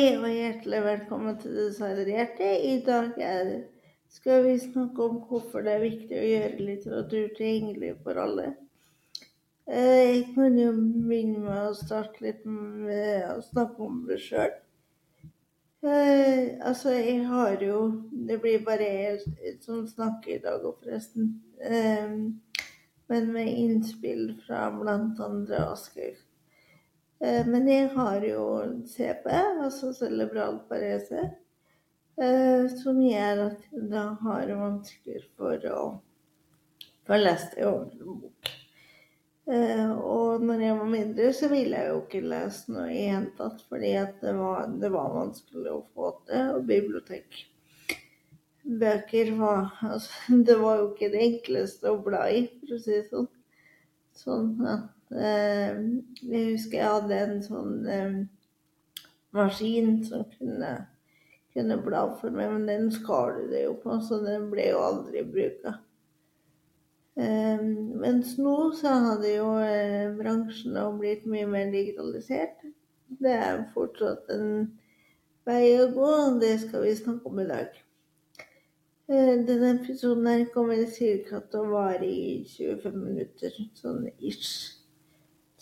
Hei og hjertelig velkommen til Designerte. I dag skal vi snakke om hvorfor det er viktig å gjøre litteratur tilgjengelig for alle. Eh, Jeg kan jo begynne med å starte litt med å snakke om det sjøl. Altså, jeg har jo Det blir bare jeg som snakker i dag òg, forresten. Eh, Men med innspill fra andre Aschehoug. Eh, Men jeg har jo CP, altså cerebral parese, eh, som gjør at jeg har vansker for å få lest en ordentlig bok. Eh, Og når jeg var mindre, så ville jeg jo ikke lese noe i det hele tatt, fordi det var, det var vanskelig å få til. Og bibliotek Bøker var Altså, det var jo ikke det enkleste å bla i, for å si det sånn. Sånn at Jeg husker jeg hadde en sånn eh, maskin som kunne, kunne bla for meg, men den skar det jo på, så den ble jo aldri bruka. Eh, mens nå så hadde jo eh, bransjen blitt mye mer digitalisert. Det er fortsatt en vei å gå, og det skal vi snakke om i dag. Eh, Denne episoden her kommer ca. til å vare i 25 minutter, sånn ish.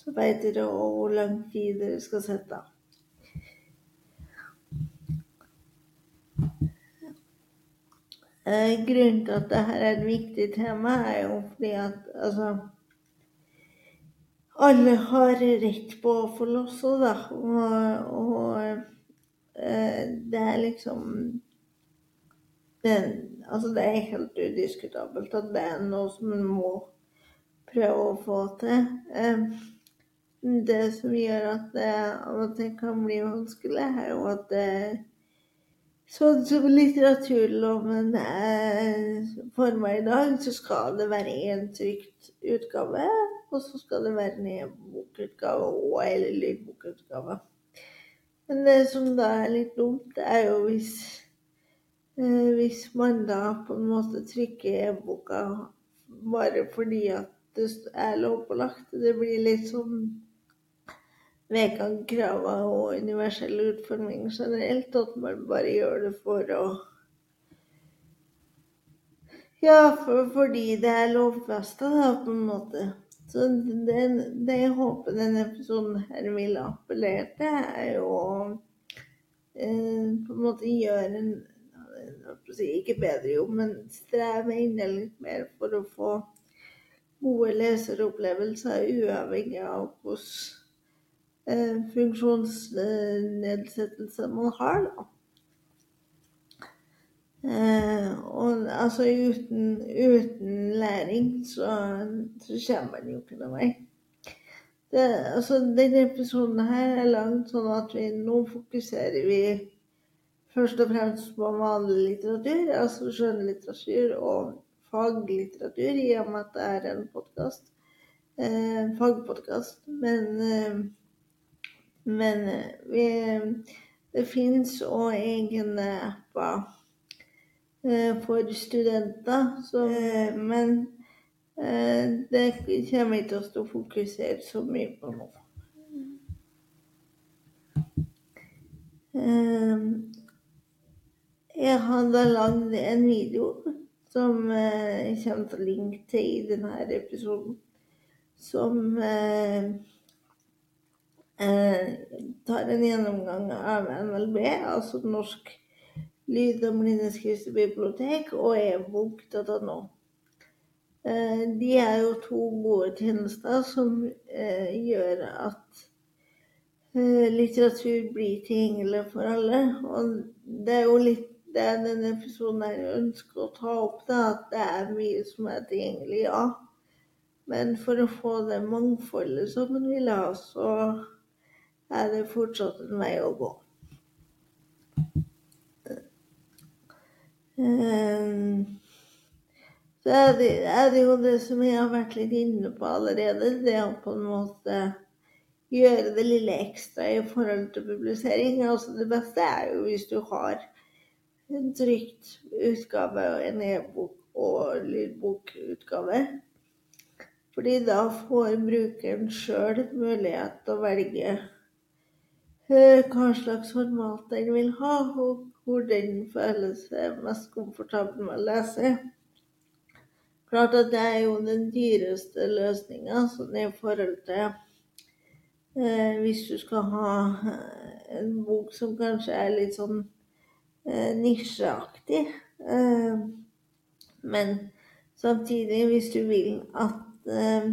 Så vet dere hvor lang tid dere skal sette av. Eh, Grunnen til at dette er et viktig tema, er jo fordi at altså Alle har rett på å få låse, da. Og, og eh, det er liksom det, altså det er helt udiskutabelt at det er noe som en må prøve å få til. Eh, Det som gjør at det av og til kan bli vanskelig, er jo at det Sånn som litteraturloven er forma i dag, så skal det være én trykt utgave, og så skal det være en e-bokutgave og eller lydbokutgave. Men det som da er litt dumt, er jo hvis eh, hvis man da på en måte trykker e-boka bare fordi at det er lovpålagt. Det blir litt sånn Vegangkrava og universell utforming generelt, at man bare gjør det for å Ja, for, fordi det er lovfesta, da, på en måte. Så det, jeg håper denne episoden her vil appellere til, er jo eh, på en måte gjøre en Ikke bedre jobb, men streve enda litt mer for å få gode leseropplevelser, uavhengig av eh, funksjonsnedsettelse man har, da. Eh, og altså uten, uten læring så, så kommer man jo ikke noen vei. Det, altså, denne episoden her er lagd sånn at vi nå fokuserer vi først og fremst på vanlig litteratur, altså skjønnlitteratur og faglitteratur, i og med at det er en. Eh, fagpodkast. Men, eh, men eh, vi, det fins òg egne apper eh, for studenter, så, eh, men det kommer jeg til å fokusere så mye på nå. Jeg hadde lagd en video som jeg kommer til å linke til i denne episoden, som eh, tar en gjennomgang av NLB, altså Norsk lyd- og blindeskriftsbibliotek, og ebok.no. Eh, de er jo to gode tjenester som eh, gjør at eh, litteratur blir tilgjengelig for alle. Og det er jo litt det denne episoden her ønsker å ta opp, da, at det er mye som er tilgjengelig, ja. Men for å få det mangfoldet som man vil ha, så er det fortsatt en vei å gå. Um, så er det, er det jo det som jeg har vært litt inne på allerede, det å på en måte gjøre det lille ekstra i forhold til publisering. Altså det beste er jo hvis du har en trykt utgave en e-bok og lydbokutgave. Fordi da får brukeren sjøl mulighet til å velge eh, hva slags format den vil ha, og hvor den føler seg mest komfortabel med å lese. Klart at det er jo den dyreste løsninga sånn i forhold til eh, hvis du skal ha eh, en bok som kanskje er litt sånn eh, nisjeaktig. Eh, men samtidig, hvis du vil at eh,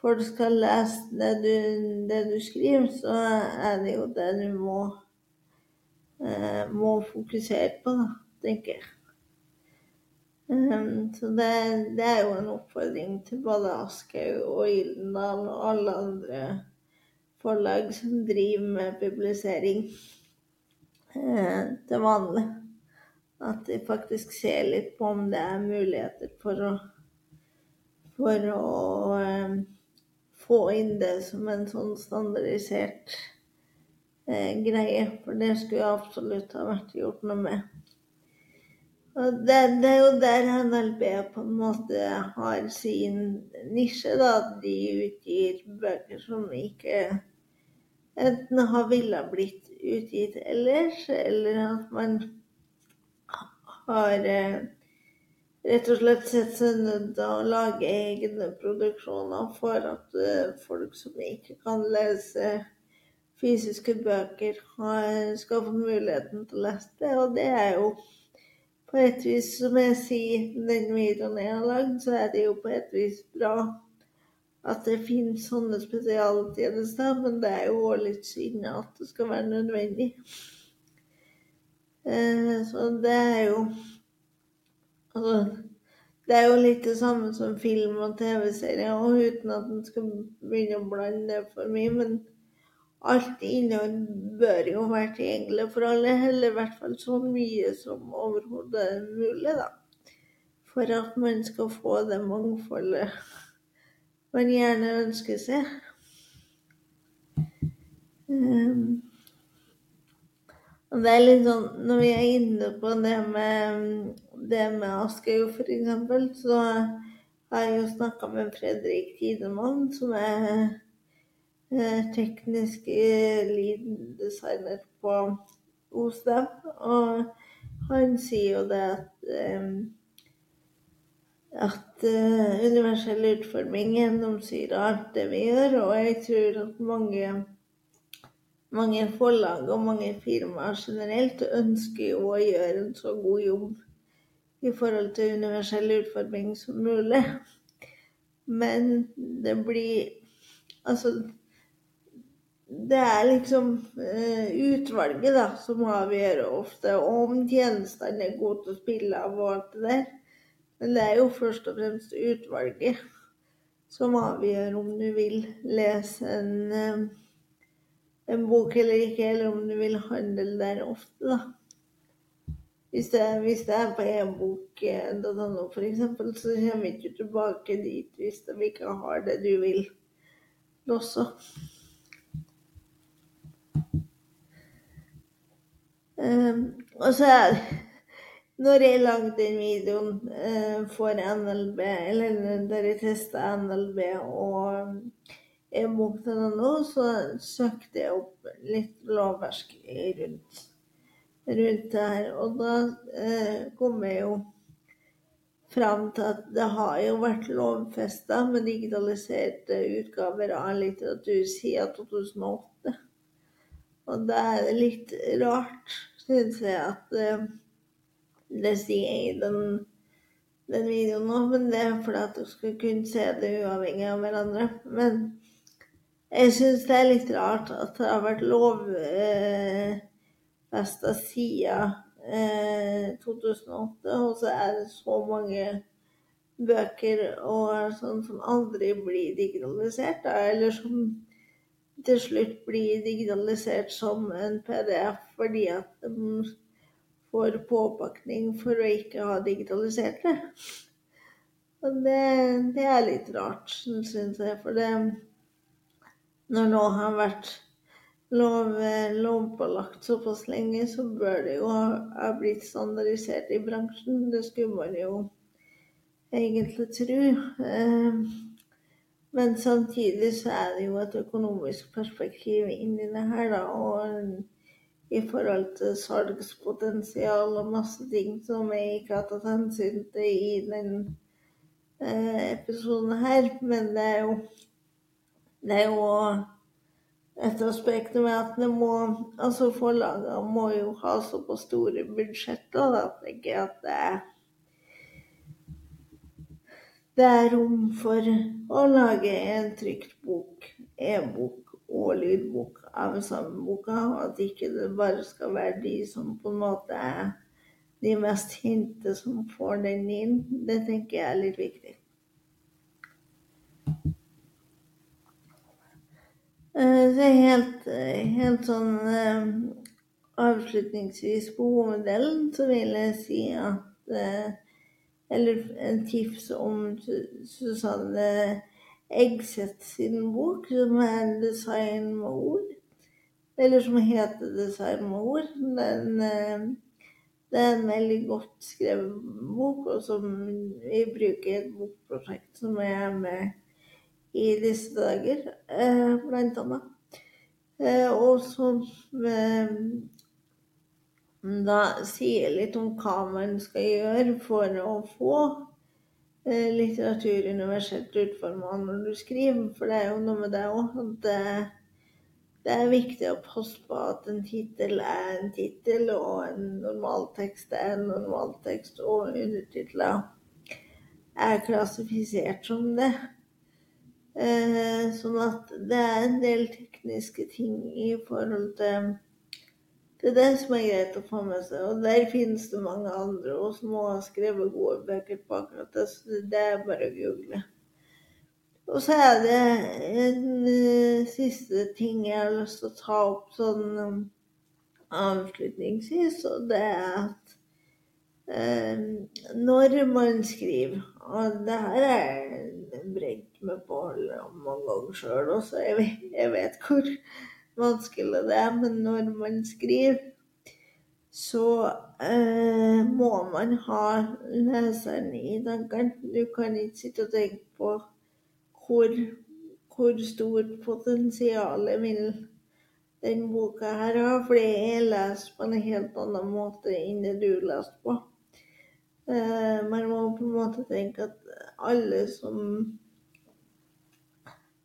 folk skal lese det du, det du, skriver, så er det jo det du må, eh, må fokusere på, da, tenker jeg. Um, så det, det, er jo en oppfordring til både Aschehoug og Gyldendal og alle andre forlag som driver med publisering eh, til vanlig. At de faktisk ser litt på om det er muligheter for å, for å eh, få inn det som en sånn standardisert eh, greie. For det skulle absolutt ha vært gjort noe med. Og det, det, er jo der NLB på en måte har sin nisje, da. De utgir bøker som ikke enten har ville blitt utgitt ellers, eller at man har eh, rett og slett sette seg nødt til å lage egne produksjoner for at eh, folk som ikke kan lese fysiske bøker, skal få muligheten til å lese det. Og det er jo på et vis, som jeg sier, den videoen jeg har lagd, så er det jo på et vis bra at det finnes sånne spesialtjenester, men det er jo òg litt synd at det skal være nødvendig. Eh, så det er jo Altså, det er jo litt det samme som film og TV-serier, og uten at en skal begynne å blande det for mye. men alt innhold bør jo være tilgjengelig for alle, eller i hvert fall så mye som overhodet mulig, da. For at man skal få det mangfoldet man gjerne ønsker seg. Um, og det er litt sånn Når vi er inne på det med, det med Aschehoug, f.eks., så har jeg jo snakka med Fredrik Tidemann, som er Eh, teknisk lead-designer på OSDEM. Og han sier jo det at eh, at universell utforming gjennomsyrer alt det vi gjør. Og jeg tror at mange, mange forlag og mange firmaer generelt ønsker jo å gjøre en så god jobb i forhold til universell utforming som mulig. Men det blir Altså det er liksom uh, utvalget da, som avgjør ofte om tjenestene er gode til å spille av og alt det der. Men det er jo først og fremst utvalget som avgjør om du vil lese en, uh, en bok eller ikke, eller om du vil handle der ofte, da. Hvis det, hvis det er på e-bok.no f.eks., så kommer vi ikke tilbake dit hvis de ikke har det du vil også. Um, og så er Når jeg lagde den videoen uh, for NLB, eller der jeg testa NLB og e-bok.no, så søkte jeg opp litt lovverk rundt, rundt det her. Og da eh, kom jeg jo fram til at det har jo vært lovfesta med digitaliserte utgaver av litteratur siden 2008. Og da er litt rart syns jeg at eh, det sier jeg i den, den videoen nå, men det er fordi at du skal kunne se det uavhengig av hverandre. Men jeg syns det er litt rart at det har vært lovfesta eh, siden eh, 2008, og så er det så mange bøker og sånn som aldri blir digitalisert, da, eller som til slutt blir digitalisert som en PDF fordi at de får påpakning for å ikke ha digitalisert det. Og det, det er litt rart, syns jeg. For det Når nå har vært lov, lovpålagt såpass lenge, så bør det jo ha blitt standardisert i bransjen. Det skulle man jo egentlig tro. Eh, Men samtidig så er det jo et økonomisk perspektiv inni det her, da. Og i forhold til salgspotensial og masse ting som jeg ikke har tatt hensyn til i den eh, episoden her. Men det er jo det er jo et aspekt med at det må Altså forlagene må jo ha såpass store budsjetter da, tenker jeg at det er det er rom for å lage en trygt bok, e-bok og lydbok av samme boka, og at ikke det bare skal være de som på en måte er de mest hinte som får den inn. Det tenker jeg er litt viktig. Eh, det er helt, helt sånn eh, avslutningsvis på hoveddelen så vil jeg si at eh, eller en tips om Susanne Eggseth sin bok, som er 'Design med ord'. Eller som heter 'Design med ord'. Den, eh, det er en veldig godt skrevet bok, og som vi bruker i et bokprosjekt som er med i disse dager, eh, blant annet. Eh, og som da sier litt om hva man skal gjøre for å få eh, litteratur universelt utforma når du skriver. For det er jo noe med det òg det, er viktig å passe på at en tittel er en tittel, og en normaltekst er en normaltekst, og undertitler er klassifisert som det. Eh, sånn at det er en del tekniske ting i forhold til det er det som er greit å få med seg. Og der finnes det mange andre og som har skrevet gode bøker på akkurat det. Så det er bare å google. Og så er det en uh, siste ting jeg har lyst til å ta opp sånn um, avslutningsvis, og det er at uh, når man skriver Og det her er en brent meg på mange ganger sjøl også, jeg vet, jeg vet hvor vanskelig det er. Men når man skriver, så eh, må man ha leseren i tankene. Du kan ikke sitte og tenke på hvor, hvor stort potensial vil den boka her ha, for det er lest på en helt annen måte enn det du leste på. Eh, man må på en måte tenke at alle som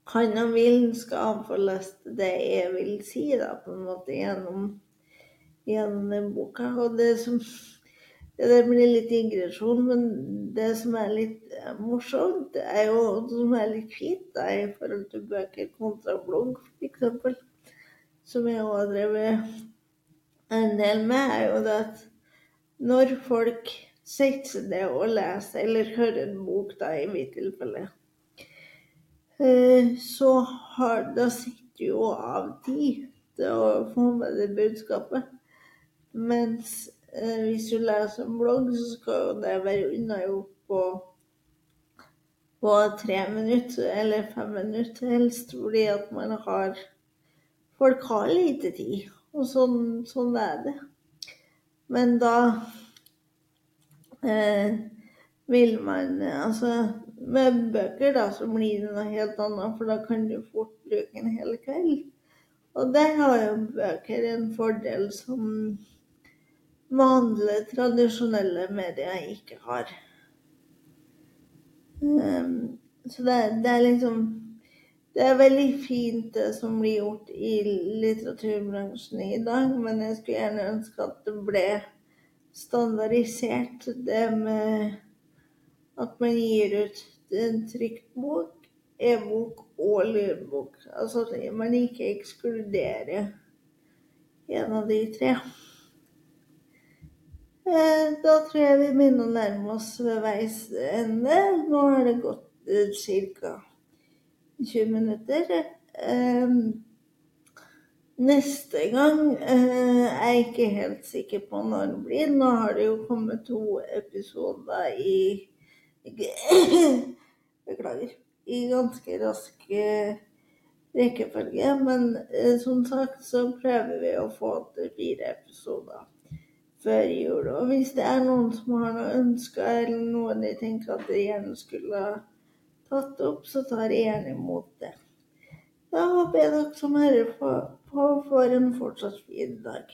kan og Vilen skal få lest det jeg vil si, da, på en måte gjennom, gjennom boka. Og det som det blir litt ingresjon, men det som er litt morsomt, det er jo som er litt fint da, i forhold til bøker kontra blogg, f.eks., som jeg òg har drevet en del med, er jo det at når folk setter seg ned og leser, eller hører en bok, da, i mitt tilfelle, Eh, så har da sitter jo av tid til å få med det budskapet. Mens eh, hvis du leser en blogg, så skal jo det være unnagjort på, på tre minutter eller fem minutter helst, fordi at man har Folk har lite tid, og sånn, sånn er det. Men da eh, vil man Altså med bøker da, så blir det noe helt annet, for da kan du fort bruke en hel kveld. Og der har jo bøker en fordel som vanlige, tradisjonelle medier ikke har. Um, så det, det, er liksom Det er veldig fint det som blir gjort i litteraturbransjen i dag, men jeg skulle gjerne ønske at det ble standardisert, det med at man gir ut en trykt bok, e-bok og lydbok. Altså at man ikke ekskluderer en av de tre. Eh, da tror jeg vi begynner å nærme oss ved veis ende. Nå har det gått eh, ca. 20 minutter. Eh, neste gang er jeg ikke helt sikker på når det blir. Nå har det jo kommet to episoder i Beklager. I ganske rask rekkefølge. Men eh, som sagt så prøver vi å få til fire episoder før jul. Og hvis det er noen som har noen ønsker, eller noe de tenker at de gjerne skulle tatt opp, så tar jeg gjerne imot det. Da håper jeg dere som hører på, får en fortsatt fin dag.